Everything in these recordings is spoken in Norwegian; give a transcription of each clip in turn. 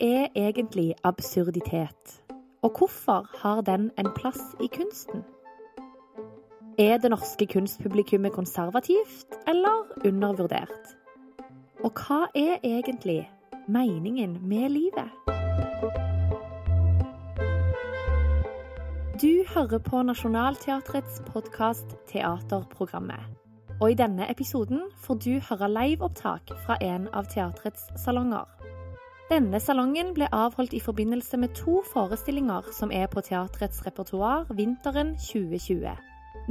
er egentlig absurditet? Og hvorfor har den en plass i kunsten? Er det norske kunstpublikummet konservativt eller undervurdert? Og hva er egentlig meningen med livet? Du hører på Nationaltheatrets podkast Teaterprogrammet. Og i denne episoden får du høre liveopptak fra en av teatrets salonger. Denne salongen ble avholdt i forbindelse med to forestillinger som er på teatrets repertoar vinteren 2020.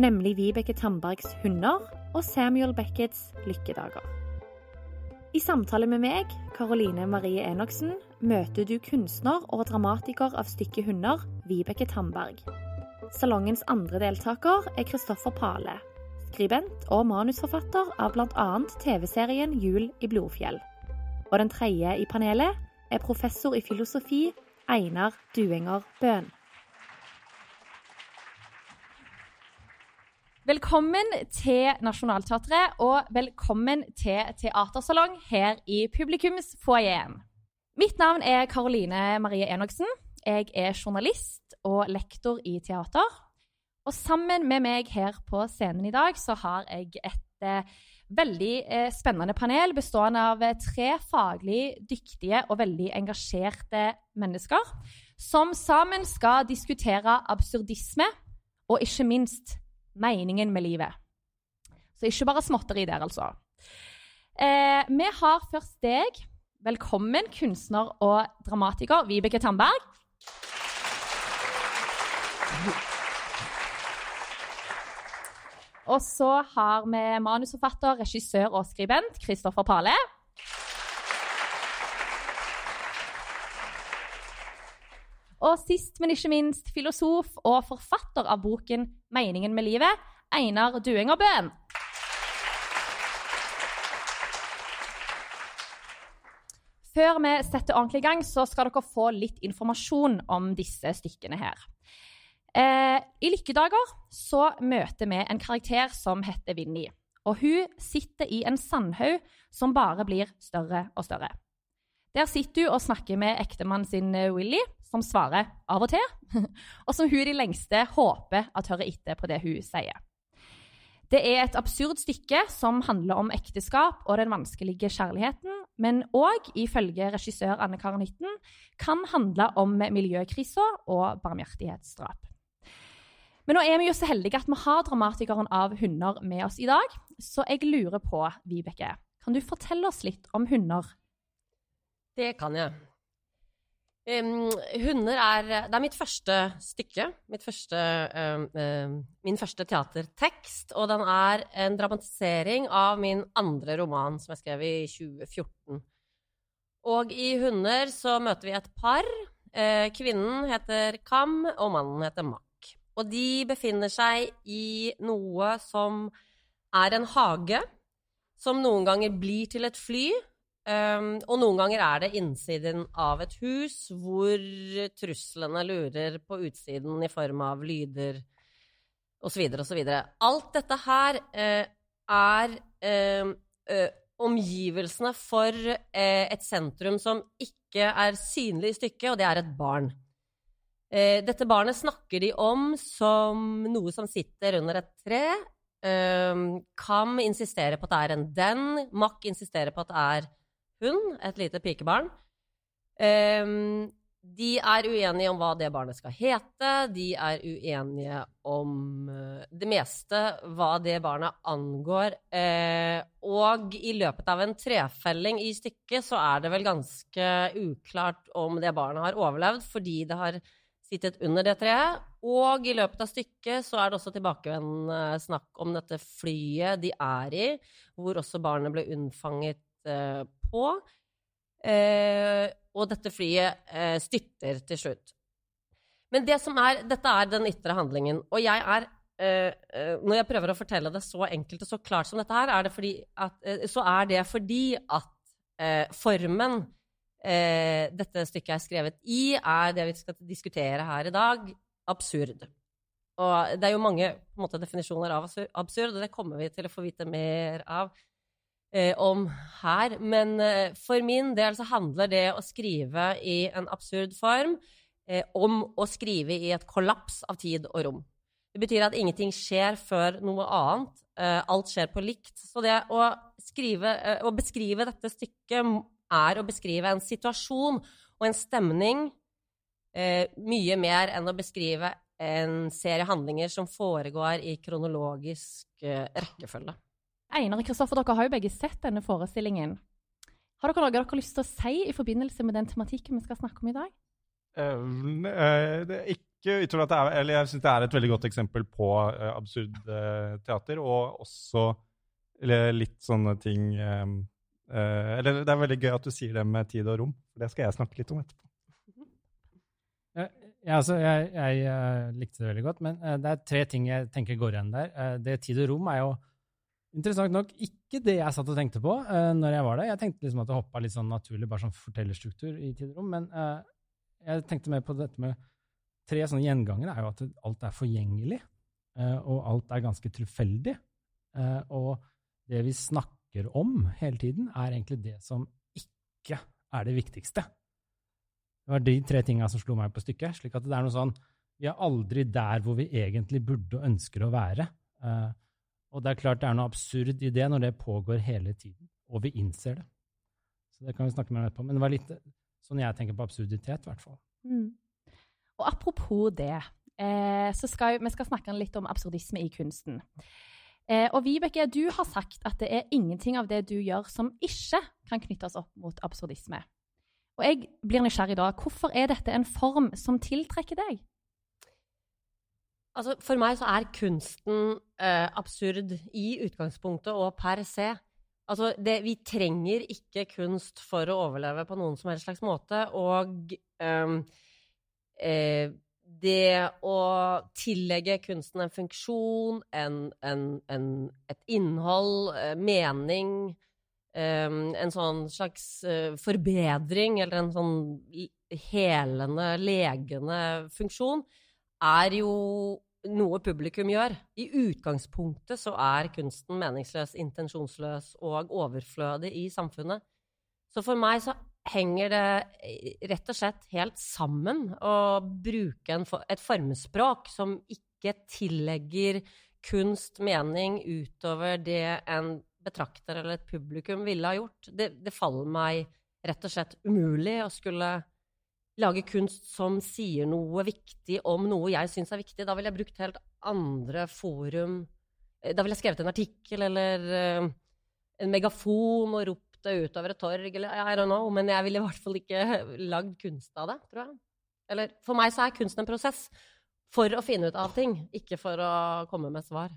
Nemlig Vibeke Tandbergs 'Hunder' og Samuel Beckets 'Lykkedager'. I samtale med meg, Karoline Marie Enoksen, møter du kunstner og dramatiker av stykket 'Hunder', Vibeke Tandberg. Salongens andre deltaker er Kristoffer Pale, skribent og manusforfatter av bl.a. TV-serien Jul i Blodfjell. Og den tredje i panelet er professor i filosofi Einar Duenger Bøhn. Velkommen til Nationaltheatret, og velkommen til teatersalong her i publikumsfoajeen. Mitt navn er Karoline Marie Enoksen. Jeg er journalist og lektor i teater. Og sammen med meg her på scenen i dag så har jeg et eh, veldig eh, spennende panel bestående av eh, tre faglig dyktige og veldig engasjerte mennesker som sammen skal diskutere absurdisme og ikke minst meningen med livet. Så ikke bare småtteri der, altså. Eh, vi har først deg. Velkommen, kunstner og dramatiker Vibeke Tandberg. Og så har vi manusforfatter, regissør og skribent Kristoffer Pale. Og sist, men ikke minst, filosof og forfatter av boken 'Meningen med livet', Einar Duengerbøen. Før vi setter ordentlig i gang, så skal dere få litt informasjon om disse stykkene her. Eh, I Lykkedager så møter vi en karakter som heter Vinni. Og hun sitter i en sandhaug som bare blir større og større. Der sitter hun og snakker med ektemannen sin eh, Willy, som svarer av og til, og som hun i det lengste håper at hører etter på det hun sier. Det er et absurd stykke som handler om ekteskap og den vanskelige kjærligheten, men òg, ifølge regissør Anne Karen Hytten, kan handle om miljøkrisa og barmhjertighetsdrap. Men nå er vi jo så heldige at vi har dramatikeren av hunder med oss i dag, så jeg lurer på, Vibeke, kan du fortelle oss litt om hunder? Det kan jeg. Um, hunder er Det er mitt første stykke. Mitt første, um, um, min første teatertekst. Og den er en dramatisering av min andre roman, som jeg skrev i 2014. Og i Hunder så møter vi et par. Uh, kvinnen heter Kam, og mannen heter Mack. Og de befinner seg i noe som er en hage, som noen ganger blir til et fly. Um, og noen ganger er det innsiden av et hus hvor truslene lurer på utsiden i form av lyder osv. osv. Alt dette her uh, er uh, uh, omgivelsene for et sentrum som ikke er synlig i stykket, og det er et barn. Dette barnet snakker de om som noe som sitter under et tre. Kam insisterer på at det er en den. Mack insisterer på at det er hun, et lite pikebarn. Um, de er uenige om hva det barnet skal hete. De er uenige om uh, det meste hva det barnet angår. Uh, og i løpet av en trefelling i stykket så er det vel ganske uklart om det barnet har overlevd fordi det har sittet under det treet. Og i løpet av stykket så er det også tilbakevendende snakk om dette flyet de er i, hvor også barnet ble unnfanget uh, på. Eh, og dette flyet eh, styrter til slutt. Men det som er, dette er den ytre handlingen. Og jeg er eh, eh Når jeg prøver å fortelle det så enkelt og så klart som dette her, er det at, eh, så er det fordi at eh, dette stykket er skrevet i, er det vi skal diskutere her i dag, absurd. Og det er jo mange måte, definisjoner av absurd, og det kommer vi til å få vite mer av eh, om her. Men eh, for min del så handler det å skrive i en absurd form eh, om å skrive i et kollaps av tid og rom. Det betyr at ingenting skjer før noe annet. Eh, alt skjer på likt. Så det å, skrive, eh, å beskrive dette stykket er å beskrive en situasjon og en stemning eh, mye mer enn å beskrive en serie handlinger som foregår i kronologisk rekkefølge. Einar og Kristoffer, dere har jo begge sett denne forestillingen. Har dere noe dere har lyst til å si i forbindelse med den tematikken vi skal snakke om i dag? Uh, det er ikke utrolig at det er, eller Jeg syns det er et veldig godt eksempel på uh, absurd uh, teater, og også litt sånne ting Eller det er veldig gøy at du sier det med tid og rom, det skal jeg snakke litt om etterpå. Ja, altså, jeg, jeg likte det veldig godt, men det er tre ting jeg tenker går igjen der. det tid og rom er jo Interessant nok ikke det jeg satt og tenkte på uh, når jeg var der. Jeg tenkte liksom at det hoppa litt sånn naturlig, bare sånn fortellerstruktur i tid og rom. Men uh, jeg tenkte mer på dette med tre sånne gjengangere, er jo at alt er forgjengelig. Uh, og alt er ganske tilfeldig. og det vi snakker om hele tiden, er egentlig det som ikke er det viktigste. Det var de tre tinga som slo meg på stykket. slik at det er noe sånn Vi er aldri der hvor vi egentlig burde og ønsker å være. Uh, og det er klart det er noe absurd i det når det pågår hele tiden, og vi innser det. Så det kan vi snakke mer om etterpå. Men det var litt sånn jeg tenker på absurditet, i hvert fall. Mm. Og apropos det, eh, så skal vi skal snakke litt om absurdisme i kunsten. Eh, og Vibeke, du har sagt at det er ingenting av det du gjør som ikke kan knyttes opp mot absurdisme. Og jeg blir nysgjerrig da. Hvorfor er dette en form som tiltrekker deg? Altså, for meg så er kunsten eh, absurd i utgangspunktet og per se. Altså, det, vi trenger ikke kunst for å overleve på noen som helst slags måte. Og eh, eh, det å tillegge kunsten en funksjon, en, en, en, et innhold, eh, mening um, En sånn slags uh, forbedring eller en sånn helende, legende funksjon er jo noe publikum gjør. I utgangspunktet så er kunsten meningsløs, intensjonsløs og overflødig i samfunnet. Så for meg så henger det eh, rett og slett helt sammen å bruke en, et formspråk som ikke tillegger kunst mening utover det en betrakter eller et publikum ville ha gjort. Det, det faller meg rett og slett umulig å skulle lage kunst som sier noe viktig om noe jeg syns er viktig. Da ville jeg brukt helt andre forum. Eh, da ville jeg skrevet en artikkel eller uh, en megafon og ropt det utover et torg, eller I don't know. Men jeg ville i hvert fall ikke lagd kunst av det, tror jeg. Eller for meg så er kunst en prosess for å finne ut av ting, ikke for å komme med svar.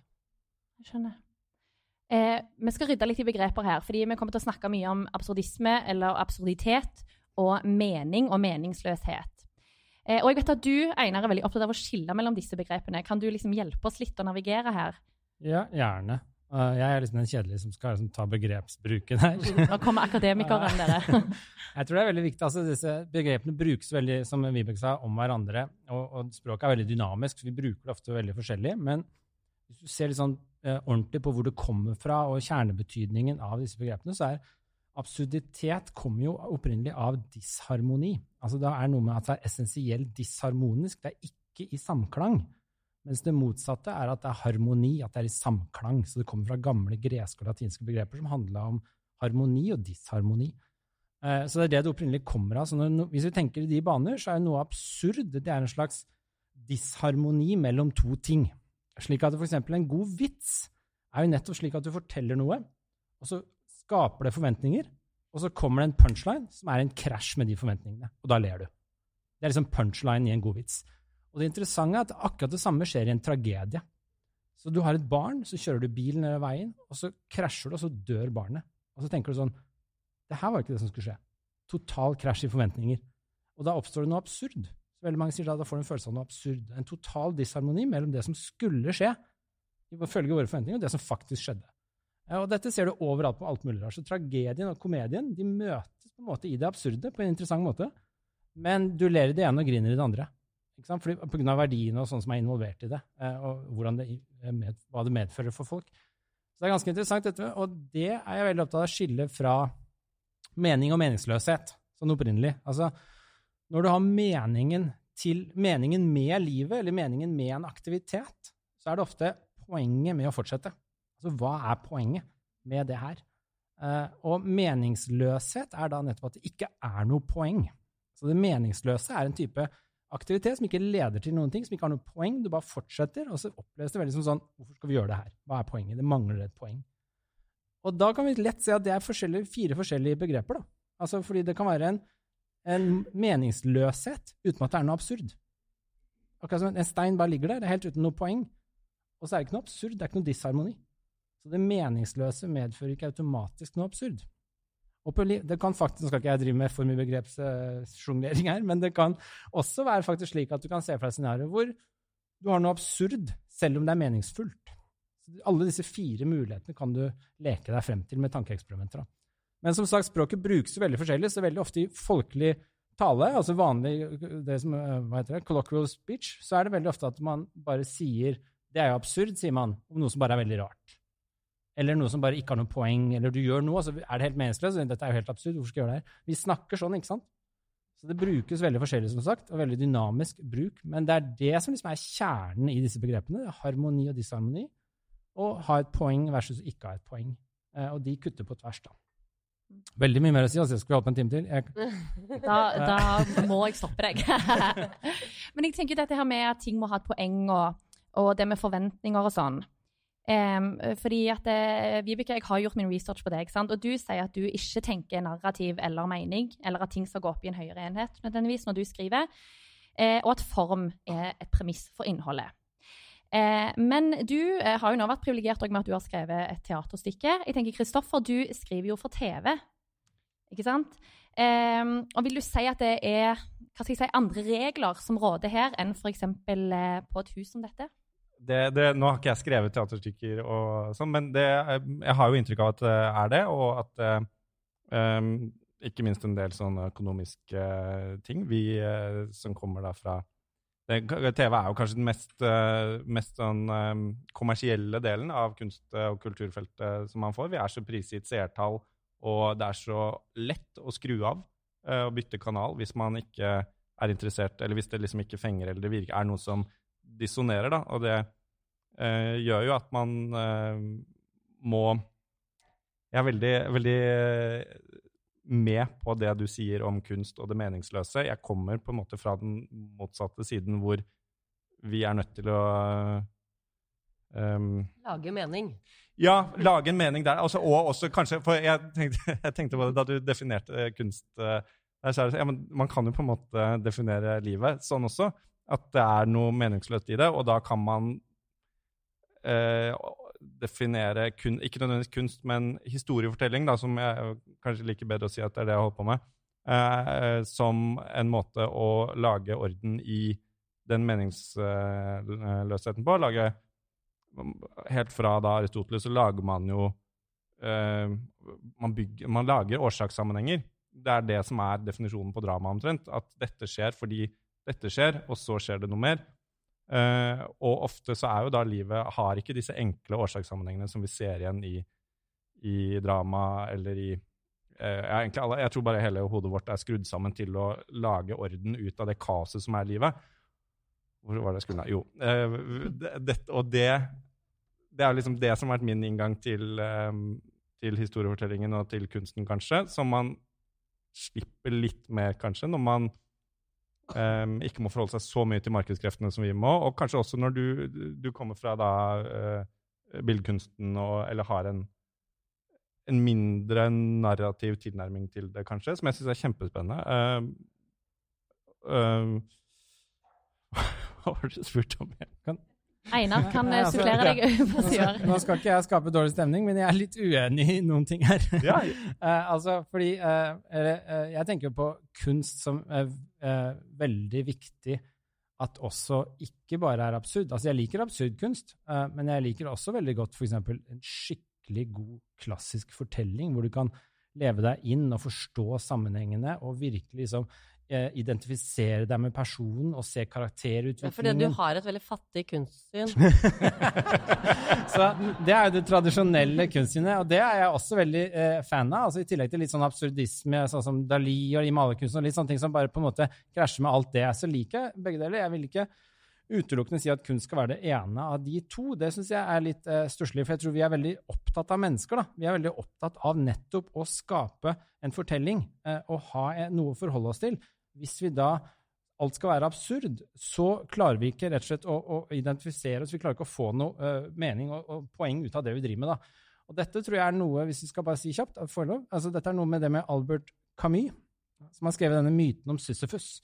Jeg skjønner. Eh, vi skal rydde litt i begreper her, fordi vi kommer til å snakke mye om absurdisme eller absurditet og mening og meningsløshet. Eh, og jeg vet at du Einar, er veldig opptatt av å skille mellom disse begrepene. Kan du liksom hjelpe oss litt å navigere her? Ja, gjerne. Uh, jeg er liksom den kjedelige som skal liksom, ta begrepsbruken her. Nå kommer akademikeren, dere. jeg tror det er veldig viktig. altså Disse begrepene brukes veldig som Vibeke sa, om hverandre. Og, og, språket er veldig dynamisk, så vi bruker det ofte veldig forskjellig. Men hvis du ser litt sånn eh, ordentlig på hvor det kommer fra, og kjernebetydningen av disse begrepene, så er absurditet kommer jo opprinnelig av disharmoni. Altså Det er noe med at det er essensielt disharmonisk. Det er ikke i samklang. Mens det motsatte er at det er harmoni, at det er i samklang. Så det kommer fra gamle greske og latinske begreper som handla om harmoni og disharmoni. Eh, så det er det det opprinnelig kommer av. Så når, hvis vi tenker i de baner, så er noe absurd det er en slags disharmoni mellom to ting. Slik at f.eks. en god vits er jo nettopp slik at du forteller noe, og så skaper det forventninger, og så kommer det en punchline som er en krasj med de forventningene, og da ler du. Det er liksom punchline i en god vits. Og det interessante er at akkurat det samme skjer i en tragedie. Så du har et barn, så kjører du bilen ned veien, og så krasjer du, og så dør barnet. Og så tenker du sånn Det her var ikke det som skulle skje. Total krasj i forventninger. Og da oppstår det noe absurd. Så veldig mange sier da, da får du en følelse av noe absurd. En total disharmoni mellom det som skulle skje, ifølge våre forventninger, og det som faktisk skjedde. Og dette ser du overalt på alt mulig rart. Så tragedien og komedien de møtes på en måte i det absurde på en interessant måte. Men du ler i det ene og griner i det andre. Ikke sant? Fordi, på grunn av verdiene og sånn som er involvert i det, eh, og det, hva det medfører for folk. Så det er ganske interessant, dette, og det er jeg veldig opptatt av å skille fra mening og meningsløshet, sånn opprinnelig. Altså, når du har meningen, til, meningen med livet, eller meningen med en aktivitet, så er det ofte poenget med å fortsette. Altså, hva er poenget med det her? Uh, og meningsløshet er da nettopp at det ikke er noe poeng. Så det meningsløse er en type aktivitet som ikke leder til noen ting, som ikke har noe poeng. Du bare fortsetter, og så oppleves det veldig som sånn Hvorfor skal vi gjøre det her? Hva er poenget? Det mangler et poeng. Og da kan vi lett se at det er forskjellige, fire forskjellige begreper. da. Altså fordi det kan være en, en meningsløshet uten at det er noe absurd. Akkurat som en stein bare ligger der, det er helt uten noe poeng. Og så er det ikke noe absurd, det er ikke noe disharmoni. Så det meningsløse medfører ikke automatisk noe absurd. Det kan faktisk, Nå skal ikke jeg drive med for mye begrepssjonglering her, men det kan også være faktisk slik at du kan se for deg et scenario hvor du har noe absurd, selv om det er meningsfullt. Alle disse fire mulighetene kan du leke deg frem til med tankeeksperimenter. Men som sagt, språket brukes jo veldig forskjellig, så veldig ofte i folkelig tale, altså vanlig det som, hva heter det, colloquial speech, så er det veldig ofte at man bare sier Det er jo absurd, sier man, om noe som bare er veldig rart eller noe som bare ikke har noe poeng, eller du gjør noe, så er det helt meningsløst. Dette er jo helt absurd. Hvorfor skal jeg gjøre det her? Vi snakker sånn, ikke sant? Så det brukes veldig forskjellig, som sagt, og veldig dynamisk bruk. Men det er det som liksom er kjernen i disse begrepene. Harmoni og disharmoni. Og ha et poeng versus ikke ha et poeng. Eh, og de kutter på tvers, da. Veldig mye mer å si. altså jeg Skulle holdt på en time til? Jeg... Da, da, må jeg stoppe deg. Men jeg tenker dette her med at ting må ha et poeng, og, og det med forventninger og sånn. Um, fordi at uh, Vibeke, jeg har gjort min research på deg, og du sier at du ikke tenker narrativ eller mening, eller at ting skal gå opp i en høyere enhet nødvendigvis når du skriver, uh, og at form er et premiss for innholdet. Uh, men du har jo nå vært privilegert med at du har skrevet et teaterstykke. Jeg tenker, Kristoffer, du skriver jo for TV, ikke sant? Og vil du si at det er hva skal jeg si, andre regler som råder her, enn f.eks. på et hus som dette? Det, det, nå har ikke jeg skrevet teaterstykker, og sånn, men det, jeg har jo inntrykk av at det er det. Og at um, ikke minst en del sånne økonomiske ting. Vi uh, som kommer da fra TV er jo kanskje den mest, uh, mest sånn, um, kommersielle delen av kunst- og kulturfeltet som man får. Vi er så prisgitt seertall, og det er så lett å skru av uh, og bytte kanal hvis man ikke er interessert, eller hvis det liksom ikke fenger eller det virker, er noe som dissonerer, da. Og det eh, gjør jo at man eh, må Jeg er veldig, veldig med på det du sier om kunst og det meningsløse. Jeg kommer på en måte fra den motsatte siden, hvor vi er nødt til å um, Lage mening. Ja, lage en mening der. Altså, og også kanskje For jeg tenkte, jeg tenkte, på det da du definerte kunst uh, ja, Man kan jo på en måte definere livet sånn også. At det er noe meningsløst i det, og da kan man eh, definere kun, ikke nødvendigvis kunst, men historiefortelling, da, som jeg kanskje liker bedre å si at det er det jeg holder på med, eh, som en måte å lage orden i den meningsløsheten på. Lage, helt fra da Aristoteles så lager man jo eh, man, bygger, man lager årsakssammenhenger. Det er det som er definisjonen på drama, omtrent. At dette skjer fordi dette skjer, og så skjer det noe mer. Uh, og ofte så er jo da livet har ikke disse enkle årsakssammenhengene som vi ser igjen i, i drama eller i uh, egentlig alle, Jeg tror bare hele hodet vårt er skrudd sammen til å lage orden ut av det kaoset som er livet. Hvor var det jeg skulle Jo. Uh, det, og det, det er liksom det som har vært min inngang til, til historiefortellingen og til kunsten, kanskje, som man slipper litt mer, kanskje, når man um, ikke må forholde seg så mye til markedskreftene som vi må. Og kanskje også når du, du kommer fra da uh, billedkunsten og, eller har en, en, mindre narrativ tilnærming til det, kanskje, som jeg syns er kjempespennende. Uh, uh, hva det du spurte om? Kan, Einar kan ja, altså, supplere deg på sida. Nå skal ikke jeg skape dårlig stemning, men jeg er litt uenig i noen ting her. Ja. uh, altså, fordi uh, uh, Jeg tenker på kunst som er veldig viktig at også ikke bare er absurd. Altså, jeg liker absurd kunst, men jeg liker også veldig godt f.eks. en skikkelig god klassisk fortelling, hvor du kan leve deg inn og forstå sammenhengene og virkelig liksom identifisere deg med personen og se Ja, Fordi du har et veldig fattig kunstsyn. Så det er jo det tradisjonelle kunstsynet, og det er jeg også veldig eh, fan av. altså I tillegg til litt sånn absurdisme, sånn som Dali og i malerkunstene, og litt sånne ting som bare på en måte krasjer med alt det. Så liker jeg begge deler. Jeg vil ikke utelukkende si at kunst skal være det ene av de to. Det syns jeg er litt eh, stusslig, for jeg tror vi er veldig opptatt av mennesker. da. Vi er veldig opptatt av nettopp å skape en fortelling eh, og ha eh, noe å forholde oss til. Hvis vi da alt skal være absurd, så klarer vi ikke rett og slett å, å identifisere oss. Vi klarer ikke å få noe uh, mening og, og poeng ut av det vi driver med. da. Og dette tror jeg er noe, hvis vi skal bare si kjapt, forlov, altså dette er noe med det med Albert Camus, som har skrevet denne myten om Sisyfus.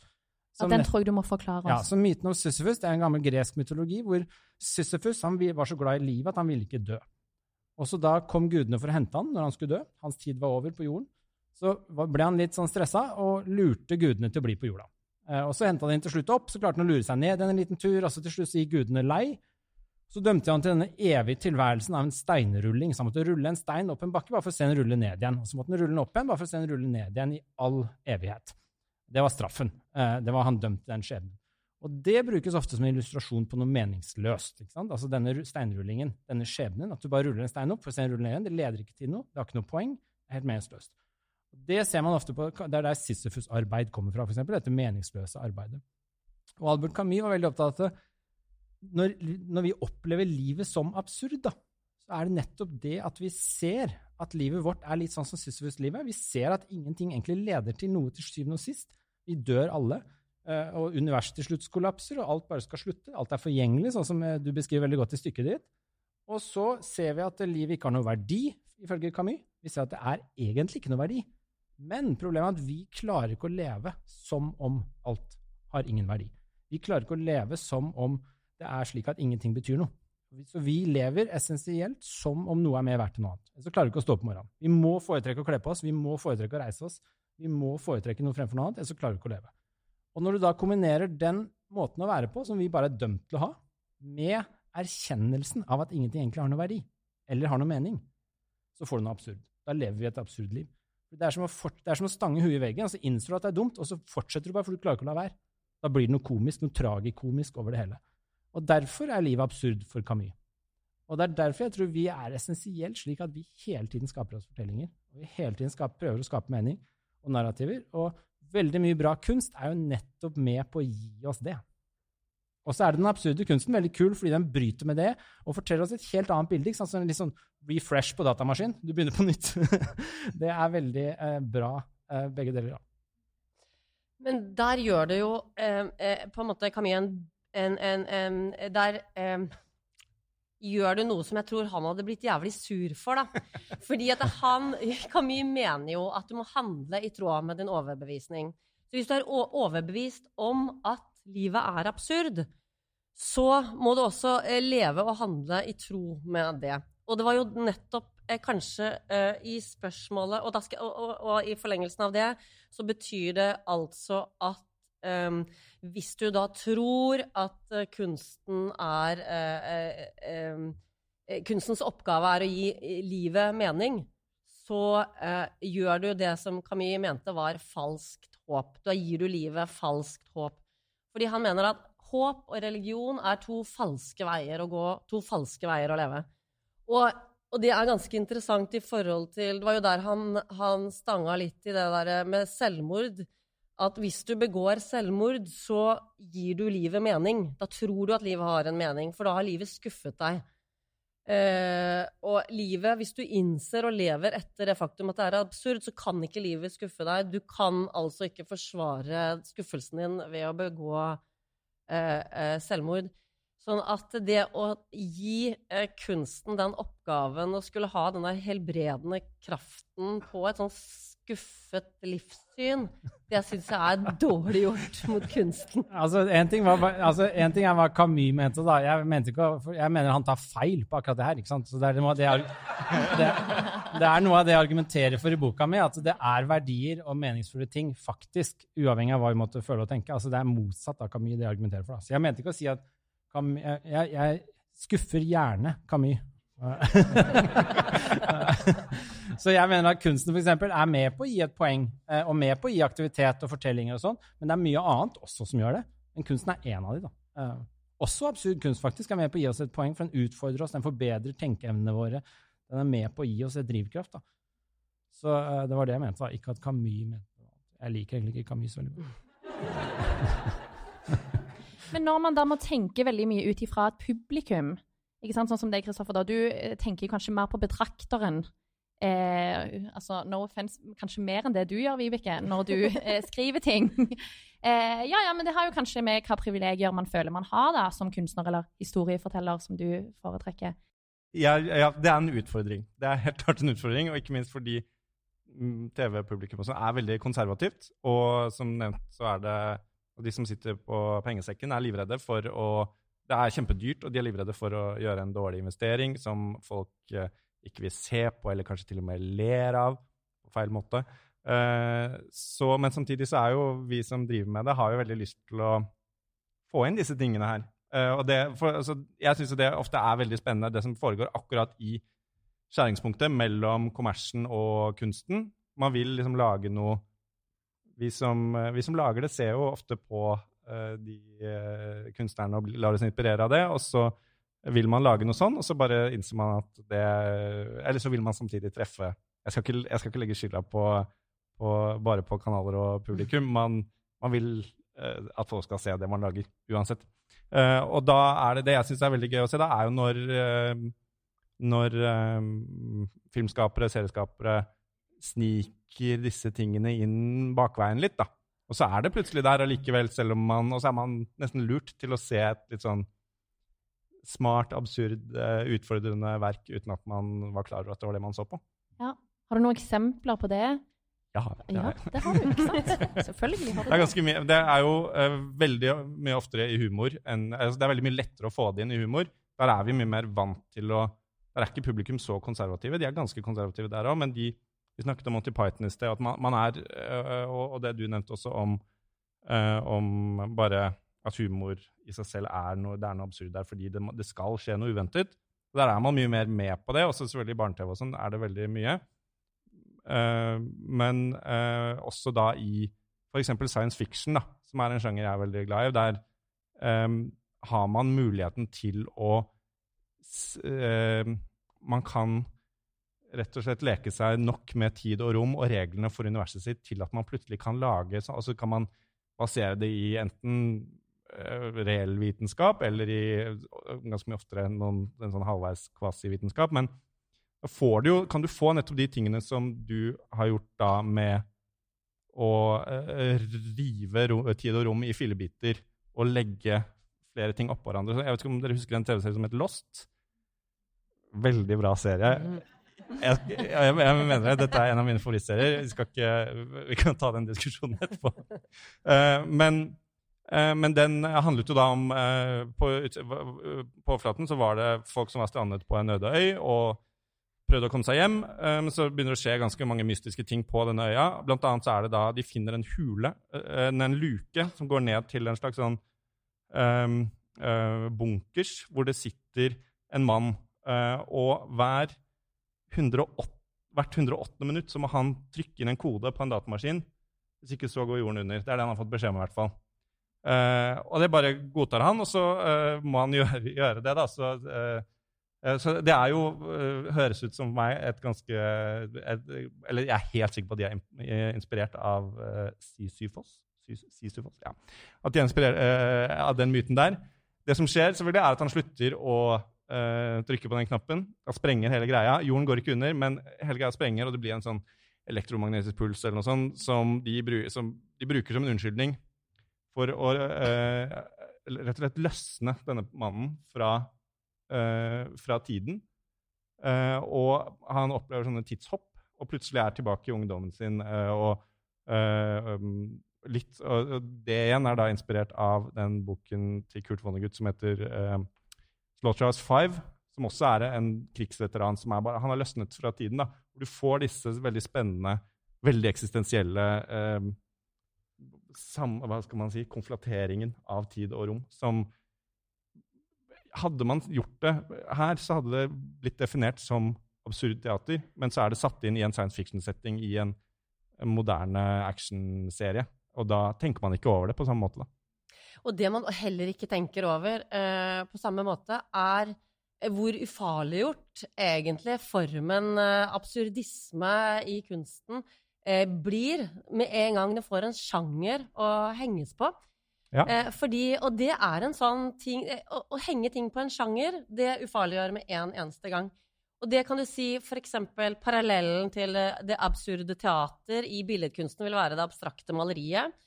Ja, den tror jeg du må forklare ja, så Myten om Sisyfus det er en gammel gresk mytologi hvor Sisyfus han var så glad i livet at han ville ikke dø. Og så Da kom gudene for å hente han når han skulle dø. Hans tid var over på jorden. Så ble han litt sånn stressa og lurte gudene til å bli på jorda. Eh, og Så henta inn til slutt opp, så klarte han å lure seg ned en liten tur. og så Til slutt så gikk gudene lei. Så dømte han til denne evige tilværelsen av en steinrulling. Så han måtte rulle en stein opp en bakke bare for å se den rulle ned igjen. Og så måtte han rulle den opp igjen bare for å se den rulle ned igjen i all evighet. Det var straffen. Eh, Det var han dømt til den skjebnen. Og det brukes ofte som en illustrasjon på noe meningsløst. ikke sant? Altså denne steinrullingen, denne skjebnen, at du bare ruller en stein opp for å se den rulle ned igjen, det leder ikke til noe, det har ikke noe poeng, det er helt meningsløst. Det ser man ofte på, det er der Sisyfus-arbeid kommer fra, eksempel, dette meningsløse arbeidet. Og Albert Camus var veldig opptatt av at når, når vi opplever livet som absurd, da, så er det nettopp det at vi ser at livet vårt er litt sånn som Sisyfus-livet. Vi ser at ingenting egentlig leder til noe til syvende og sist. Vi dør alle. eh, Og universet til slutt kollapser, og alt bare skal slutte. Alt er forgjengelig, sånn som eh, du beskriver veldig godt i stykket ditt. Og så ser vi at livet ikke har noe verdi, ifølge Camus. Vi ser at det er egentlig ikke noe verdi. Men problemet er at vi klarer ikke å leve som om alt har ingen verdi. Vi klarer ikke å leve som om det er slik at ingenting betyr noe. Så vi lever essensielt som om noe er mer verdt enn noe annet. Så klarer vi ikke å stå opp om morgenen. Vi må foretrekke å kle på oss, vi må foretrekke å reise oss, vi må foretrekke noe fremfor noe annet, ellers så klarer vi ikke å leve. Og når du da kombinerer den måten å være på, som vi bare er dømt til å ha, med erkjennelsen av at ingenting egentlig har noe verdi, eller har noe mening, så får du noe absurd. Da lever vi et absurd liv. Det er fort, det er som å stange huet i veggen, så innser du at det er dumt, og så fortsetter du bare, for du klarer ikke å la være. Da blir det noe komisk, noe tragikomisk over det hele. Og derfor er livet absurd for Camus. Og det er derfor jeg tror vi er essensielt slik at vi hele tiden skaper oss fortellinger. Og vi hele tiden skaper, prøver å skape mening og narrativer. Og veldig mye bra kunst er jo nettopp med på å gi oss det. Og så er den absurde kunsten veldig kul fordi den bryter med det og forteller oss et helt annet bilde. ikke sant? Så en litt sånn refresh på datamaskin. Du begynner på nytt. det er veldig eh, bra, eh, begge deler. Ja. Men der gjør det jo eh, eh, på en måte Camille en, en, en, en Der eh, gjør du noe som jeg tror han hadde blitt jævlig sur for, da. Fordi at han Camille mener jo at du må handle i tråd med din overbevisning. Så hvis du er overbevist om at livet er absurd, så må du også eh, leve og handle i tro med det. Og det var jo nettopp eh, kanskje eh, i spørsmålet og, skal, og, og, og i forlengelsen av det så betyr det altså at um, hvis du da tror at kunsten er uh, uh, eh, Kunstens oppgave er å gi livet mening, så gjør du det som Camus mente var falskt håp. Da gir du livet falskt håp. Fordi han mener at håp og religion er to falske veier å gå, to falske veier å leve. Og, og det er ganske interessant i forhold til Det var jo der han, han stanga litt i det der med selvmord. At hvis du begår selvmord, så gir du livet mening. Da tror du at livet har en mening, for da har livet skuffet deg. Eh, og livet, hvis du innser og lever etter det faktum at det er absurd, så kan ikke livet skuffe deg. Du kan altså ikke forsvare skuffelsen din ved å begå uh, uh, selvmord. Sånn at det å gi kunsten den oppgaven å skulle ha den helbredende kraften på et sånn skuffet livssyn, det syns jeg er dårlig gjort mot kunsten. Altså, en ting, altså, ting er hva Camus mente, da. Jeg, mente ikke, jeg mener han tar feil på akkurat det her. ikke sant? Så det er, noe av det, det, det er noe av det jeg argumenterer for i boka mi, at det er verdier og meningsfulle ting, faktisk, uavhengig av hva vi måtte føle og tenke. Altså, det er motsatt av Camus, det jeg argumenterer for. Da. Så jeg mente ikke å si at Camus, jeg, jeg skuffer gjerne Camus. så jeg mener at kunsten for eksempel, er med på å gi et poeng, eh, og med på å gi aktivitet og fortellinger og sånn, men det er mye annet også som gjør det. Men kunsten er én av de, da. Eh, også absurd kunst faktisk er med på å gi oss et poeng, for den utfordrer oss, den forbedrer tenkeevnene våre. Den er med på å gi oss et drivkraft. da. Så eh, det var det jeg mente, da. ikke at Camus mente. Jeg liker egentlig ikke Camus så veldig godt. Men når man da må tenke veldig mye ut ifra et publikum? Sånn som deg, Kristoffer, da, du eh, tenker kanskje mer på betrakteren. Eh, altså, no offense, kanskje mer enn det du gjør, Vibeke, når du eh, skriver ting. eh, ja, ja, men det har jo kanskje med hva privilegier man føler man har da, som kunstner eller historieforteller, som du foretrekker. Ja, ja, det er en utfordring. Det er helt klart en utfordring, og ikke minst fordi TV-publikum er veldig konservativt. Og som nevnt så er det og de som sitter på pengesekken, er livredde for å Det er kjempedyrt, og de er livredde for å gjøre en dårlig investering som folk eh, ikke vil se på, eller kanskje til og med ler av på feil måte. Eh, så, men samtidig så er jo vi som driver med det, har jo veldig lyst til å få inn disse tingene her. Eh, det, for, altså, jeg syns det ofte er veldig spennende, det som foregår akkurat i skjæringspunktet mellom kommersen og kunsten. Man vil liksom lage noe vi som, vi som, lager det, ser jo ofte på de uh, kunstnerne og lar seg inspirere av det. Og så vil man lage noe sånn, og så bare innser man at det Eller så vil man samtidig treffe Jeg skal ikke, jeg skal ikke legge skylda på, på, bare på kanaler og publikum. Man, man vil uh, at folk skal se det man lager, uansett. og da er det det jeg syns er veldig gøy å se, da er jo når, når filmskapere, serieskapere sniker disse tingene inn bakveien litt, da. Og så er det plutselig der allikevel, selv om man Og så er man nesten lurt til å se et litt sånn smart, absurd, eh, utfordrende verk uten at man var klar over at det var det man så på. Ja. Har du noen eksempler på det? Ja, det, ja, det har du. ikke sant? Selvfølgelig har du det. Er ganske mye, det er jo uh, veldig mye oftere i humor enn altså Det er veldig mye lettere å få det inn i humor. Der er vi mye mer vant til å Der er ikke publikum så konservative. De er ganske konservative der òg, men de vi snakket om Monty Python i sted, at man, man er, øh, og det du nevnte også om, øh, om bare at humor i seg selv er noe, det er noe absurd der fordi det, det, skal skje noe uventet. Der er man mye mer med på det. Også selvfølgelig i barne-TV og sånn er det veldig mye. Uh, men også da i f.eks. science fiction, da, som er en sjanger jeg er veldig glad i, der har man muligheten til å Man kan rett og slett leke seg nok med tid og rom og reglene for universet sitt til at man plutselig kan lage altså kan man basere det i enten uh, reell vitenskap eller i ganske mye oftere noen, en sånn halvveis kvasivitenskap. Men du jo, kan du få nettopp de tingene som du har gjort da med å uh, rive rom, tid og rom i fillebiter og legge flere ting oppå hverandre. Jeg vet ikke om dere husker en TV-serie som het Lost? Veldig bra serie. Jeg, jeg, jeg, mener det. Dette er en av mine favorittserier. Vi, vi, kan ta den diskusjonen etterpå. Uh, men, uh, men, den handlet jo da om uh, På, på overflaten så var det folk som var strandet på en øde øy og prøvde å komme seg hjem. Men så begynner det å skje ganske mange mystiske ting på denne øya. Blant annet så er det da de finner en hule, en luke, som går ned til en slags sånn um, bunkers, hvor det sitter en mann. og hver 108, hvert 108. minutt så må han trykke inn en kode på en datamaskin. Hvis ikke så går jorden under. Det er det han har fått beskjed om. i hvert fall. Uh, og det bare godtar han, og så uh, må han gjøre, gjøre det. da. Så, uh, så, det er jo høres ut som meg et ganske et, Eller jeg er helt sikker på at de er inspirert av Sisyfos. Sisyfos ja. At de er inspirert av den myten der. Det som skjer, selvfølgelig er at han slutter å uh, trykker på den knappen. Da sprenger hele greia. Jorden går ikke under, men hele greia sprenger, og det blir en sånn elektromagnetisk puls eller noe sånt, som de, bru som de bruker som en unnskyldning for å uh, rett og slett løsne denne mannen fra, uh, fra tiden. og han opplever sånne tidshopp, og plutselig er tilbake i ungdommen sin. og um, litt, og det igjen er da inspirert av den boken til Kurt Vonnegut som heter Slaughterhouse 5, som også er en krigsveteran som bare, han har løsnet fra tiden. da, hvor Du får disse veldig spennende, veldig eksistensielle eh, sam, hva skal man si, konflateringen av tid og rom som hadde man gjort det her, så hadde det blitt definert som absurd teater, men så er det satt inn i en science fiction-setting i en, moderne actionserie. Og da tenker man ikke over det på samme måte. da. Og det man heller ikke tenker over eh, på samme måte, er hvor ufarliggjort egentlig formen eh, absurdisme i kunsten eh, blir med en gang det får en sjanger å henges på. Ja. Eh, fordi, og det er en sånn ting eh, å, å henge ting på en sjanger, det ufarliggjør med en eneste gang. Og det kan du si f.eks. parallellen til eh, det absurde teater i billedkunsten vil være det abstrakte maleriet, eh,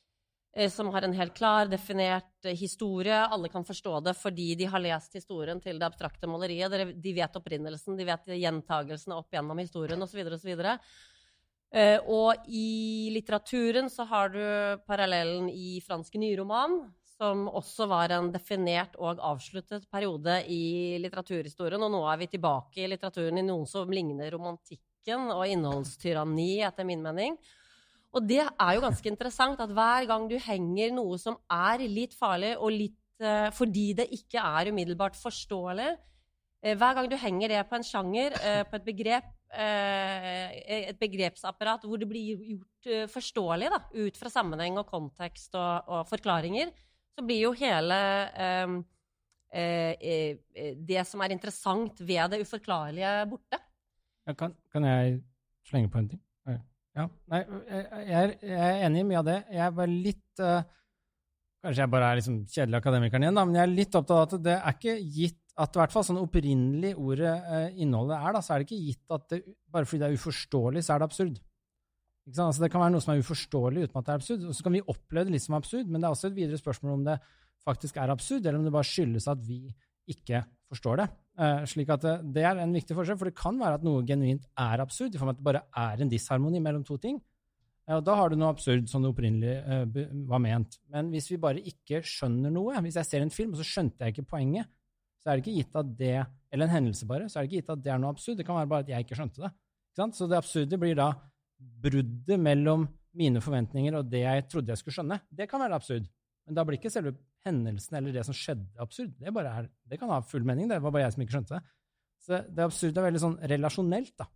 som har en helt klar, definert eh, historie. Alle kan forstå det fordi de har lest historien til det abstrakte maleriet. De vet opprinnelsen, de vet gjentagelsene opp gjennom historien osv. osv. Og, og i litteraturen så har du parallellen i fransk nyroman, som også var en definert og avsluttet periode i litteraturhistorien. Og nå er vi tilbake i litteraturen i noen som ligner romantikken og innholdstyranni, etter min mening. Og det er jo ganske interessant at hver gang du henger noe som er litt farlig, og litt eh, fordi det ikke er umiddelbart forståelig, eh, hver gang du henger det på en sjanger, eh, på et begrep, eh, et begrepsapparat hvor det blir gjort eh, forståelig da, ut fra sammenheng og kontekst og, og forklaringer, så blir jo hele eh, det som er interessant ved det uforklarlige, borte. Ja, kan, kan jeg slenge på en ting? Ja. Nei, jeg, er, enig i mye av det. Jeg er bare litt eh, Kanskje jeg bare er liksom kjedelig akademikeren igjen, da, men jeg er litt opptatt av at det er ikke gitt at i hvert fall sånn opprinnelig ordet eh, innholdet er, da, så er det ikke gitt at det, bare fordi det er uforståelig, så er det absurd. Altså, det kan være noe som er uforståelig uten at det er absurd, og så kan vi oppleve det litt som absurd, men det er også et videre spørsmål om det faktisk er absurd, eller om det bare skyldes at vi ikke forstår det. Eh, slik at det, det er en viktig forskjell, for det kan være at noe genuint er absurd, i form av at det bare er en disharmoni mellom to ting. Ja, og da har du noe absurd som det opprinnelig eh, var ment. Men hvis vi bare ikke skjønner noe, hvis jeg ser en film og så skjønte jeg ikke poenget, så er det ikke gitt at det, eller en hendelse bare, så er det ikke gitt at det er noe absurd. Det kan være bare at jeg ikke skjønte det. Ikke? Så det absurde blir da bruddet mellom mine forventninger og det jeg trodde jeg skulle skjønne. Det kan være absurd. Men da blir ikke selve hendelsen eller det som skjedde, absurd. Det, er, det kan ha full mening, det var bare jeg som ikke skjønte det. Så det absurde er veldig sånn relasjonelt, da,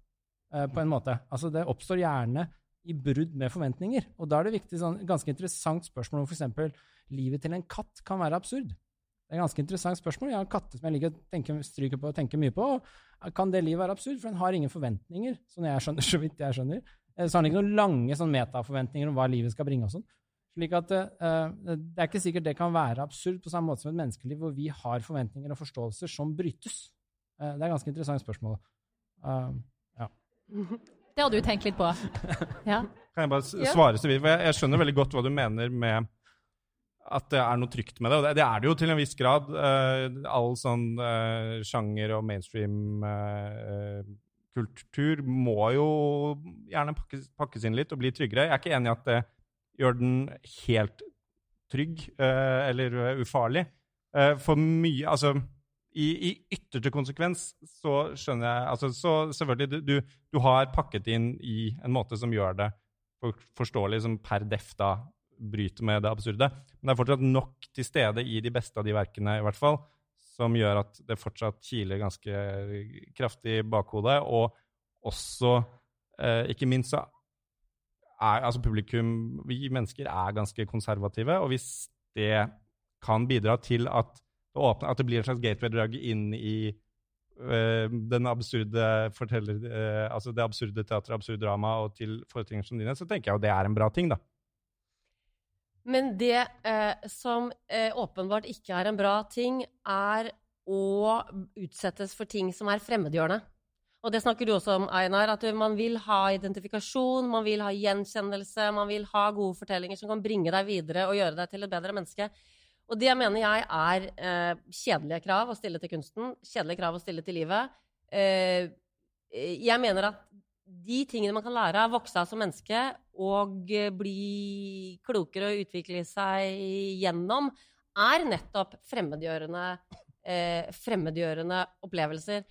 eh, på en måte. Altså, det oppstår gjerne i brudd med forventninger. Og da er det viktig, sånn, ganske interessant spørsmål om f.eks. livet til en katt kan være absurd. Det er et ganske interessant spørsmål. Jeg har katter som jeg liker å tenke, stryke på og tenke mye på. Kan det livet være absurd? For den har ingen forventninger, sånn jeg skjønner, så vidt jeg skjønner. Eh, Så har den ikke noen lange sånn metaforventninger om hva livet skal bringe og sånn. Slik at uh, Det er ikke sikkert det kan være absurd på samme måte som et menneskeliv hvor vi har forventninger og forståelser som brytes. Uh, det er et ganske interessant spørsmål. Uh, Det har du tenkt litt på. Ja. Kan jeg bare svare så vidt? For jeg, jeg skjønner veldig godt hva du mener med at det er noe trygt med det. Og det, det er det jo til en viss grad. Uh, all sånn sjanger og mainstream eh, kultur må jo gjerne pakkes, pakkes inn litt og bli tryggere. Jeg er ikke enig i at det gjør den helt trygg eh, eller eh, ufarlig. Eh, for mye Altså, i, i ytterste konsekvens så skjønner jeg altså, Så selvfølgelig, du, du, har pakket inn i en måte som gjør det forståelig, som per def da bryter med det absurde. Men det er fortsatt nok til stede i de beste av de verkene, i hvert fall, som gjør at det fortsatt kiler ganske kraftig i bakhodet. Og også, eh, ikke minst, så er altså publikum Vi mennesker er ganske konservative, og hvis det kan bidra til at det, åpner, at det blir en slags gateway-drag inn i øh, den absurde eh, altså det absurde teatret, absurd drama og til forestillinger som dine, så tenker jeg jo det er en bra ting, da. Men det eh, som eh, åpenbart ikke er en bra ting, er å utsettes for ting som er fremmedgjørende. Og det snakker du også om, Einar, at man vil ha identifikasjon, man vil ha gjenkjennelse, man vil ha gode fortellinger som kan bringe deg videre og gjøre deg til et bedre menneske. Og det mener jeg er eh, kjedelige krav å stille til kunsten, kjedelige krav å stille til livet. Eh, jeg mener at de tingene man kan lære av, vokse av som menneske og eh, bli klokere og utvikle seg gjennom, er nettopp fremmedgjørende, eh, fremmedgjørende opplevelser.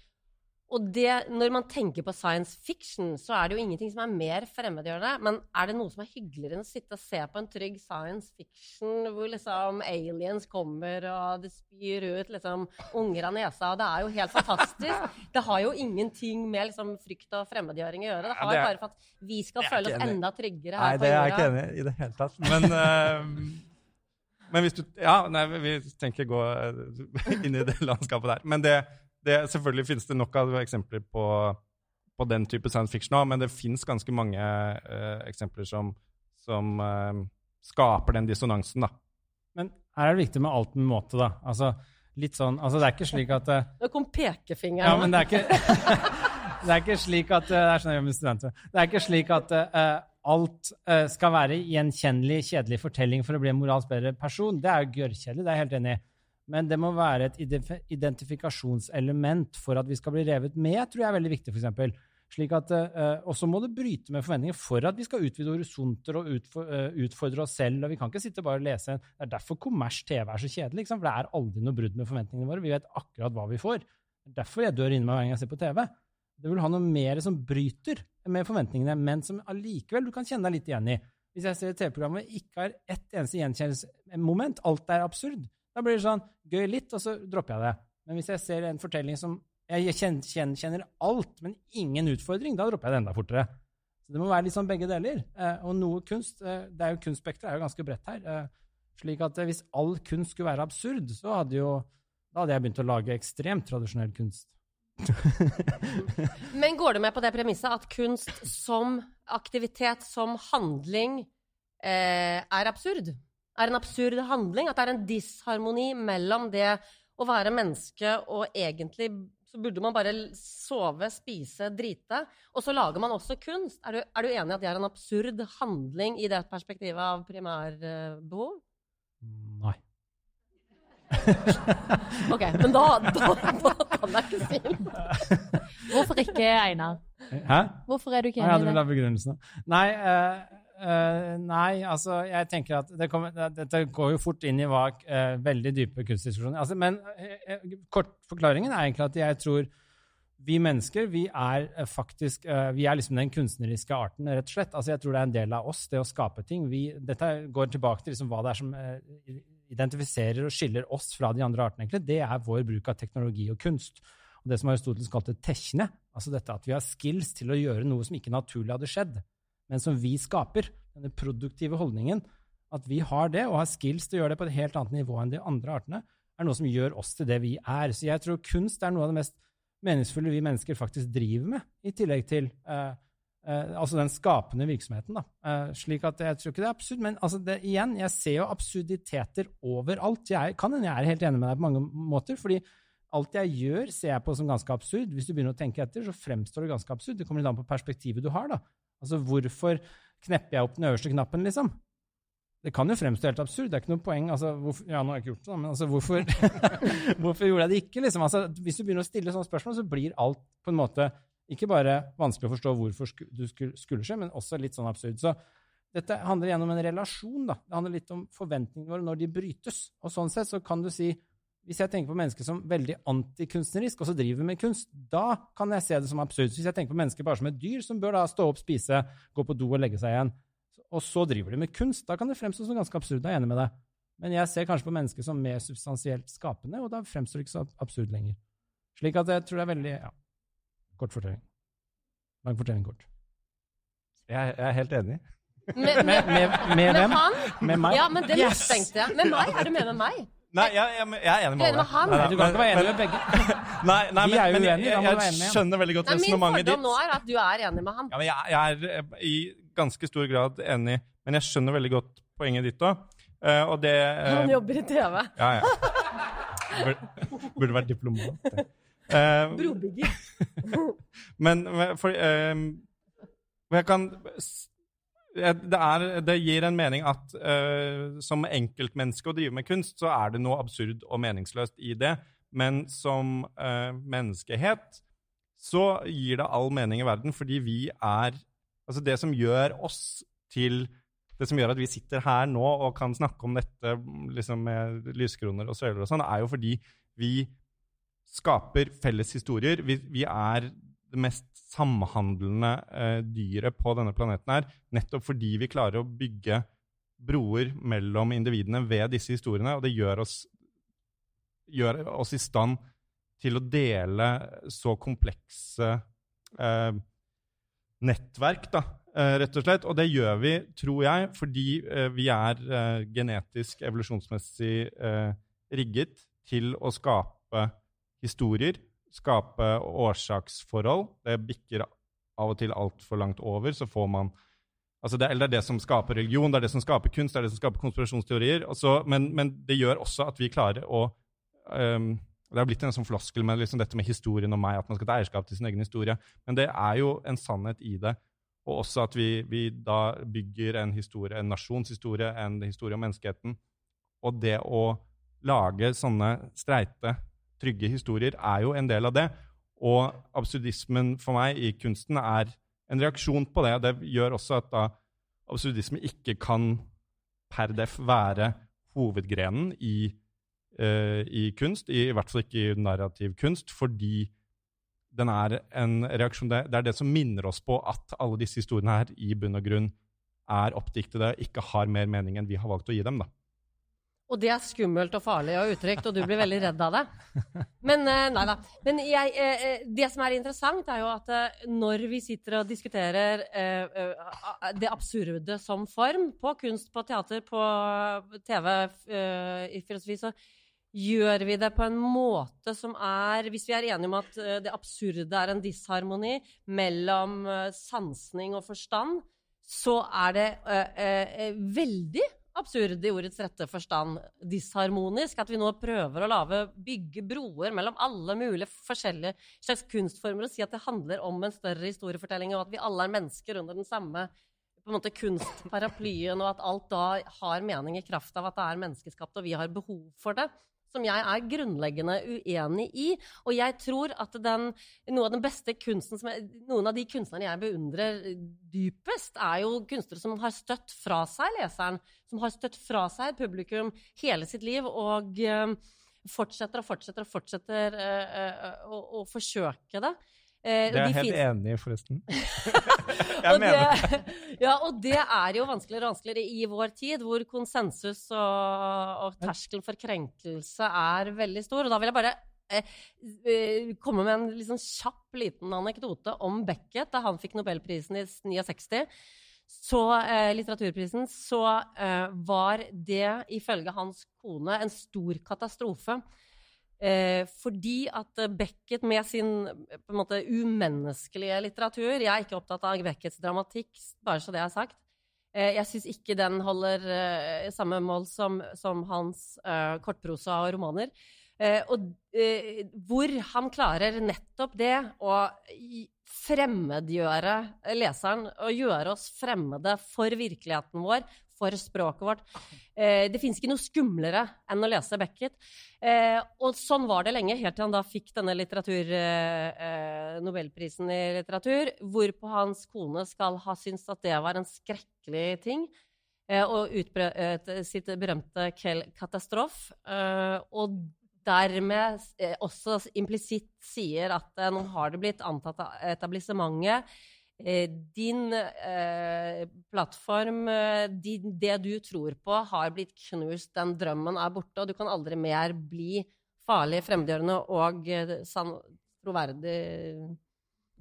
Og det, når man tenker på science fiction, så er det jo ingenting som er mer fremmedgjørende. Men er det noe som er hyggeligere enn å sitte og se på en trygg science fiction hvor liksom aliens kommer og det spyr ut liksom unger av nesa? Og det er jo helt fantastisk. Det har jo ingenting med liksom frykt og fremmedgjøring å gjøre. Det har bare for at vi skal føle oss enda tryggere her på det er jeg ikke enig i i det hele tatt. Men, uh... men hvis du Ja, nei, vi tenker å gå eh, inn i det landskapet der. Men det, det, selvfølgelig finnes det nok av eksempler på, på den type science fiction òg, men det fins ganske mange uh, eksempler som, som uh, skaper den dissonansen, da. Men her er det viktig med alt med måte, da. Altså, litt sånn, altså det er ikke slik at uh, Nå kom pekefingeren. Ja, men det er ikke Det er ikke slik at eh, Det er sånn jeg gjør med studenter. Det er ikke slik at eh, alt eh, skal være gjenkjennelig, kjedelig fortelling for å bli en moralsk bedre person. Det er jo gørrkjedelig, det er jeg helt enig i. Men det må være et identifikasjonselement for at vi skal bli revet med, tror jeg er veldig viktig, f.eks. Slik at, eh, og så må det bryte med forventninger for at vi skal utvide horisonter og eh, utfordre oss selv. og Vi kan ikke sitte bare og lese en Det er derfor kommers TV er så kjedelig. Liksom. For det er aldri noe brudd med forventningene våre. Vi vet akkurat hva vi får. Det er derfor jeg dør inni meg hver gang jeg ser på TV. Det vil ha noe mer som bryter med forventningene, men som allikevel du kan kjenne deg litt igjen i. Hvis jeg ser et TV-program hvor ikke har ett eneste gjenkjennelsesmoment, alt er absurd, da blir det sånn gøy litt, og så dropper jeg det. Men hvis jeg ser en fortelling som jeg kjen- kjen- kjenner alt, men ingen utfordring, da dropper jeg det enda fortere. Så det må være litt sånn begge deler. Eh, og noe kunst eh, det er jo Kunstspekteret er jo ganske bredt her. Eh, slik at hvis all kunst skulle være absurd, så hadde jo da hadde jeg begynt å lage ekstremt tradisjonell kunst. Men går du med på det premisset at kunst som aktivitet, som handling, er absurd? Er en absurd handling? At det er en disharmoni mellom det å være menneske og egentlig så burde man bare sove, spise, drite. Og så lager man også kunst. Er du, er du enig i at det er en absurd handling i det perspektivet av primærbehov? Nei. Ok, men da, da, da kan jeg ikke si noe. Hvorfor ikke, Einar? Hæ? Hvorfor er du ikke enig i i Jeg hadde det? begrunnelsen? Nei, eh, eh, nei, altså jeg tenker at det kommer, Dette går jo fort inn i hva uh, veldig dype kunstdiskusjoner altså, Men uh, eh, kort forklaringen er egentlig at jeg tror vi mennesker vi er faktisk vi er liksom den kunstneriske arten, rett og slett. Altså, jeg tror det er en del av oss, det å skape ting. Vi, dette går tilbake til liksom hva det er som identifiserer og skiller oss fra de andre artene. egentlig. Det er vår bruk av teknologi og kunst. Og det som Aristoteles kalte tekne, altså dette at vi har skills til å gjøre noe som ikke naturlig hadde skjedd, men som vi skaper. Denne produktive holdningen. At vi har det, og har skills til å gjøre det på et helt annet nivå enn de andre artene, er noe som gjør oss til det vi er. Så jeg tror kunst er noe av det mest meningsfulle vi mennesker faktisk driver med, i tillegg til eh, eh, altså den skapende virksomheten. Da. Eh, slik at jeg tror ikke det er absurd, men altså det, igjen, jeg ser jo absurditeter overalt. Jeg kan hende jeg er helt enig med deg på mange måter, fordi alt jeg gjør, ser jeg på som ganske absurd. Hvis du begynner å tenke etter, så fremstår det ganske absurd. Det kommer litt an på perspektivet du har. da. Altså, hvorfor knepper jeg opp den øverste knappen, liksom? Det kan jo fremstå helt absurd. Det er ikke noe poeng. Altså, hvorfor, ja, nå har jeg ikke gjort det, men altså, hvorfor, hvorfor gjorde jeg det ikke? Liksom? Altså, hvis du begynner å stille sånne spørsmål, så blir alt på en måte ikke bare vanskelig å forstå hvorfor du skulle, skje, men også litt sånn absurd. Så dette handler igjen en relasjon. da. Det handler litt om forventningene våre når de brytes. Og sånn sett så kan du si hvis jeg tenker på mennesker som veldig antikunstnerisk, og så driver med kunst, da kan jeg se det som absurd. Hvis jeg tenker på mennesker bare som et dyr, som bør da stå opp, spise, gå på do og legge seg igjen, og så driver de med kunst, da kan det fremstå som ganske absurd. Da er jeg enig med deg. Men jeg ser kanskje på mennesker som mer substansielt skapende, og da fremstår det ikke så absurd lenger. Slik at jeg tror det er veldig ja, Kort fortelling. Lang fortelling kort. Jeg, jeg er helt enig. Med, Med, med, med hvem? han? Med meg? Ja, men det Yes! mistenkte jeg. Med meg? Er du med med meg? Nei, jeg, jeg, jeg er enig med alle. Nei, Du kan ikke være enig med begge. Nei, nei Vi men, er jo men jeg, uenige, jeg, med jeg skjønner veldig godt Nei, min resonnementet fordom nå er at du er enig med han. Ja, men jeg, jeg er eh, i ganske stor grad enig, men jeg skjønner veldig godt poenget ditt òg. og det eh, Han jobber i TV. Ja, ja. Burde, burde vært diplomat. Eh, Brobygger. men for uh, jeg kan jeg- det, er, det gir en mening at uh, som enkeltmenneske å drive med kunst, så er det noe absurd og meningsløst i det. Men som uh, menneskehet så gir det all mening i verden, fordi vi er Altså, det som gjør oss til Det som gjør at vi sitter her nå og kan snakke om dette liksom med lyskroner og søyler og sånn, er jo fordi vi skaper felles historier. Vi, vi er det mest samhandlende eh, dyret på denne planeten er, nettopp fordi vi klarer å bygge broer mellom individene ved disse historiene, og det gjør oss, gjør oss i stand til å dele så komplekse eh, nettverk, da, eh, rett og slett. Og det gjør vi, tror jeg, fordi eh, vi er eh, genetisk, evolusjonsmessig rigget til å skape historier, skape årsaksforhold. Det bikker av og til altfor langt over, så får man Altså det, eller det er det som skaper religion, det er det som skaper kunst, det er det som skaper konspirasjonsteorier. Også, men, men, det gjør også at vi klarer å um, Det har blitt en sånn floskel med liksom dette med historien om meg, at man skal ta eierskap til sin egen historie. Men det er jo en sannhet i det. Og også at vi, vi da bygger en historie, en nasjonshistorie, en historie om menneskeheten. Og det å lage sånne streite, trygge historier er jo en del av det. Og absurdismen for meg i kunsten er en reaksjon på det. Det gjør også at da absurdisme ikke kan per def være hovedgrenen i, uh, i kunst, i, i, hvert fall ikke i narrativ kunst, fordi den er en reaksjon Det, det er det som minner oss på at alle disse historiene her i bunn og grunn er oppdiktede, ikke har mer mening enn vi har valgt å gi dem. da. Og det er skummelt og farlig og utrygt, og du blir veldig redd av det. Men eh, nei da. Men jeg, eh, eh, det som er interessant, er jo at når vi sitter og diskuterer det absurde som form, på kunst, på teater, på TV, i filosofi, så gjør vi det på en måte som er Hvis vi er enige om at det absurde er en disharmoni mellom sansning og forstand, så er det veldig absurd i ordets rette forstand, disharmonisk. At vi nå prøver å lave, bygge broer mellom alle mulige forskjellige slags kunstformer og si at det handler om en større historiefortelling, og at vi alle er mennesker under den samme på en måte kunstparaplyen, og at alt da har mening i kraft av at det er menneskeskapt, og vi har behov for det som jeg er grunnleggende uenig i. Og jeg tror at den, noe av den beste kunsten jeg, Noen av de kunstnerne jeg beundrer dypest, er jo kunstnere som har støtt fra seg leseren. Som har støtt fra seg publikum hele sitt liv. og uh, fortsetter og fortsetter og fortsetter uh, uh, å, å forsøke det. Eh, det er jeg helt finnes... enig i, forresten. jeg mener det. Ja, og det er jo vanskeligere og vanskeligere i vår tid, hvor konsensus og, og terskelen for krenkelse er veldig stor. Og da vil jeg bare eh, eh komme med en liksom kjapp liten anekdote om Beckett da han fikk nobelprisen i 69. Så, eh, litteraturprisen, så eh, var det ifølge hans kone en stor katastrofe. Eh, fordi at Beckett med sin på en måte umenneskelige litteratur Jeg er ikke opptatt av Beckets dramatikk, bare så det er sagt. Eh, jeg syns ikke den holder eh, samme mål som, som hans eh, kortprosa og romaner. Eh, og eh, hvor han klarer nettopp det å fremmedgjøre leseren og gjøre oss fremmede for virkeligheten vår, for språket vårt. Eh, det fins ikke noe skumlere enn å lese Beckett. Eh, og sånn var det lenge, helt til han da fikk denne litteratur, eh, nobelprisen i litteratur, hvorpå hans kone skal ha syntes at det var en skrekkelig ting. Eh, og utbrøt sitt berømte Kell-katastrof. Eh, og dermed også implisitt sier at nå har det blitt antatt av etablissementet din eh, plattform, eh, din, det du tror på, har blitt knust. Den drømmen er borte, og du kan aldri mer bli farlig, fremmedgjørende og san, sann, troverdig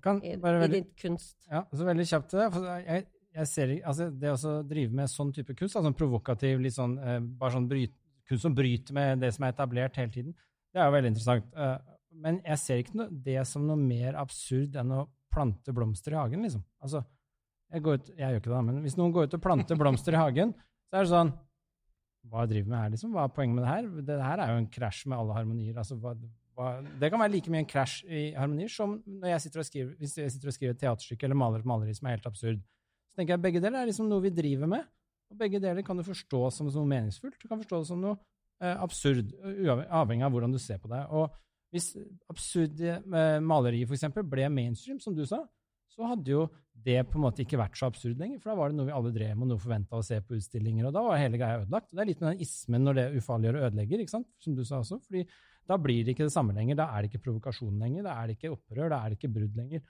kan, i, i din kunst. Ja, så veldig kjapt til det. Jeg, jeg ser, altså, det å drive med sånn type kunst, altså provokativ, litt sånn, eh, bare sånn bryt, kunst som bryter med det som er etablert hele tiden, det er jo veldig interessant. Men jeg ser ikke noe, det som noe mer absurd enn å plante blomster i hagen, liksom. Altså, jeg, ut, jeg, gjør ikke det, men hvis noen går ut og planter blomster i hagen, så er det sånn Hva driver vi med her, liksom? Hva er poenget med det her? Det her er jo en krasj med alle harmonier. Altså, hva, hva, det kan være like mye en krasj i harmonier som når jeg sitter og skriver, hvis jeg sitter og skriver et teaterstykke eller maler et maleri som er helt absurd. Så tenker jeg begge deler er liksom noe vi driver med, og begge deler kan du forstå som noe meningsfullt. Du kan forstå det som noe eh, absurd, avhengig av hvordan du ser på det. Og hvis absurde eh, malerier f.eks. ble mainstream, som du sa, så hadde jo det på en måte ikke vært så absurd lenger. For da var det noe vi alle drev med, noe forventa å se på utstillinger, og da var hele greia ødelagt. Det er litt med den ismen når det ufarliggjør og ødelegger, ikke sant? som du sa også. fordi Da blir det ikke det samme lenger. Da er det ikke provokasjon lenger. Da er det ikke opprør. Da er det ikke brudd lenger.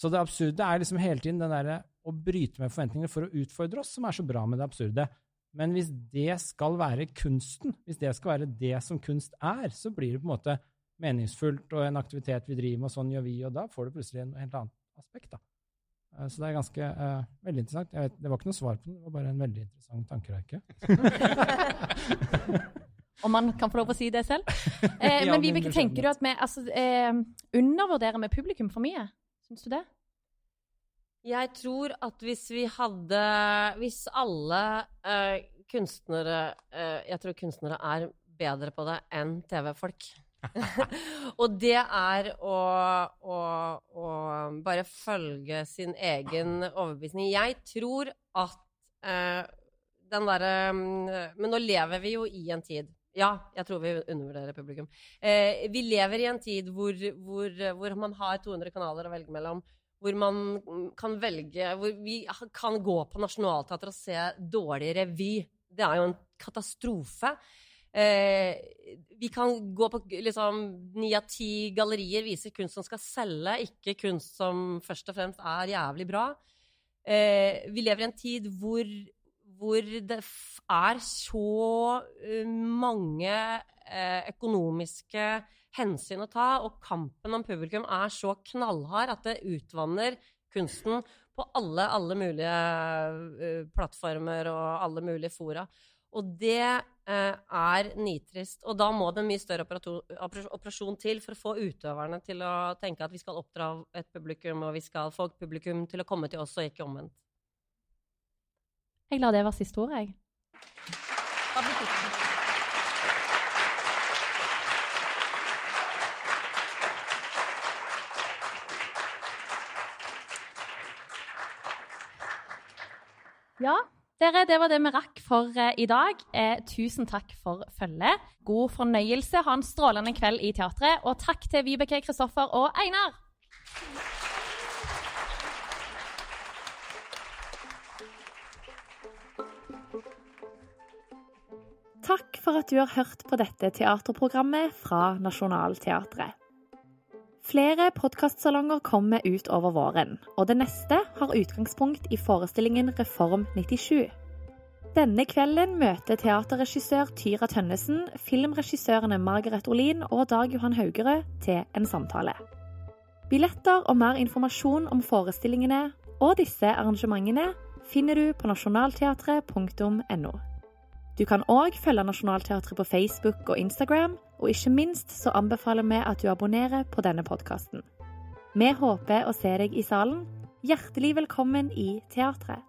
Så det absurde er liksom hele tiden den derre å bryte med forventninger for å utfordre oss, som er så bra med det absurde. Men hvis det skal være kunsten, hvis det skal være det som kunst er, så blir det på en måte meningsfullt og en aktivitet vi driver med, og sånn gjør vi, og da får du plutselig en helt annen aspekt. da. Eh, Så det er ganske uh, veldig interessant. Jeg vet, det var ikke noe svar på det, det var bare en veldig interessant tankereike. Om man kan få lov å si det selv. Eh, men men Vibeke, tenker du at vi altså, eh, undervurderer med publikum for mye? Syns du det? Jeg tror at hvis vi hadde Hvis alle eh, kunstnere eh, Jeg tror kunstnere er bedre på det enn TV-folk. og det er å, å, å bare følge sin egen overbevisning. Jeg tror at eh, den derre mm, Men nå lever vi jo i en tid ja, jeg tror vi undervurderer publikum. Eh, vi lever i en tid hvor, hvor, hvor man har 200 kanaler å velge mellom hvor man kan velge Hvor vi kan gå på Nationaltheatret og se dårlig revy. Det er jo en katastrofe. Eh, vi kan gå på liksom ni av ti gallerier, viser kunst som skal selge, ikke kunst som først og fremst er jævlig bra. Eh, vi lever i en tid hvor, hvor det er så uh, mange eh, økonomiske hensyn å ta, og kampen om publikum er så knallhard at det utvanner kunsten på alle, alle mulige uh, plattformer og alle mulige fora. Og det uh, er nitrist. Og da må det en mye større operasjon til for å få utøverne til å tenke at vi skal oppdra et publikum, og vi skal få publikum til å komme til oss, og ikke omvendt. Jeg lar det være siste ord, jeg. Ja, dere, det var det vi rakk for eh, i dag. Eh, tusen takk for følget. God fornøyelse. Ha en strålende kveld i teatret. Og takk til Vibeke, Kristoffer og Einar. Takk for at du har hørt på dette teaterprogrammet fra Nationaltheatret. Flere podkastsalonger kommer ut over våren, og det neste har utgangspunkt i forestillingen Reform 97. Denne kvelden møter teaterregissør Tyra Tønnesen filmregissørene Margaret Olin og Dag Johan Haugerød til en samtale. Billetter og mer informasjon om forestillingene og disse arrangementene finner du på nasjonalteatret.no. Du kan òg følge Nationaltheatret på Facebook og Instagram, og ikke minst så anbefaler vi at du abonnerer på denne podkasten. Vi håper å se deg i salen. Hjertelig velkommen i teatret.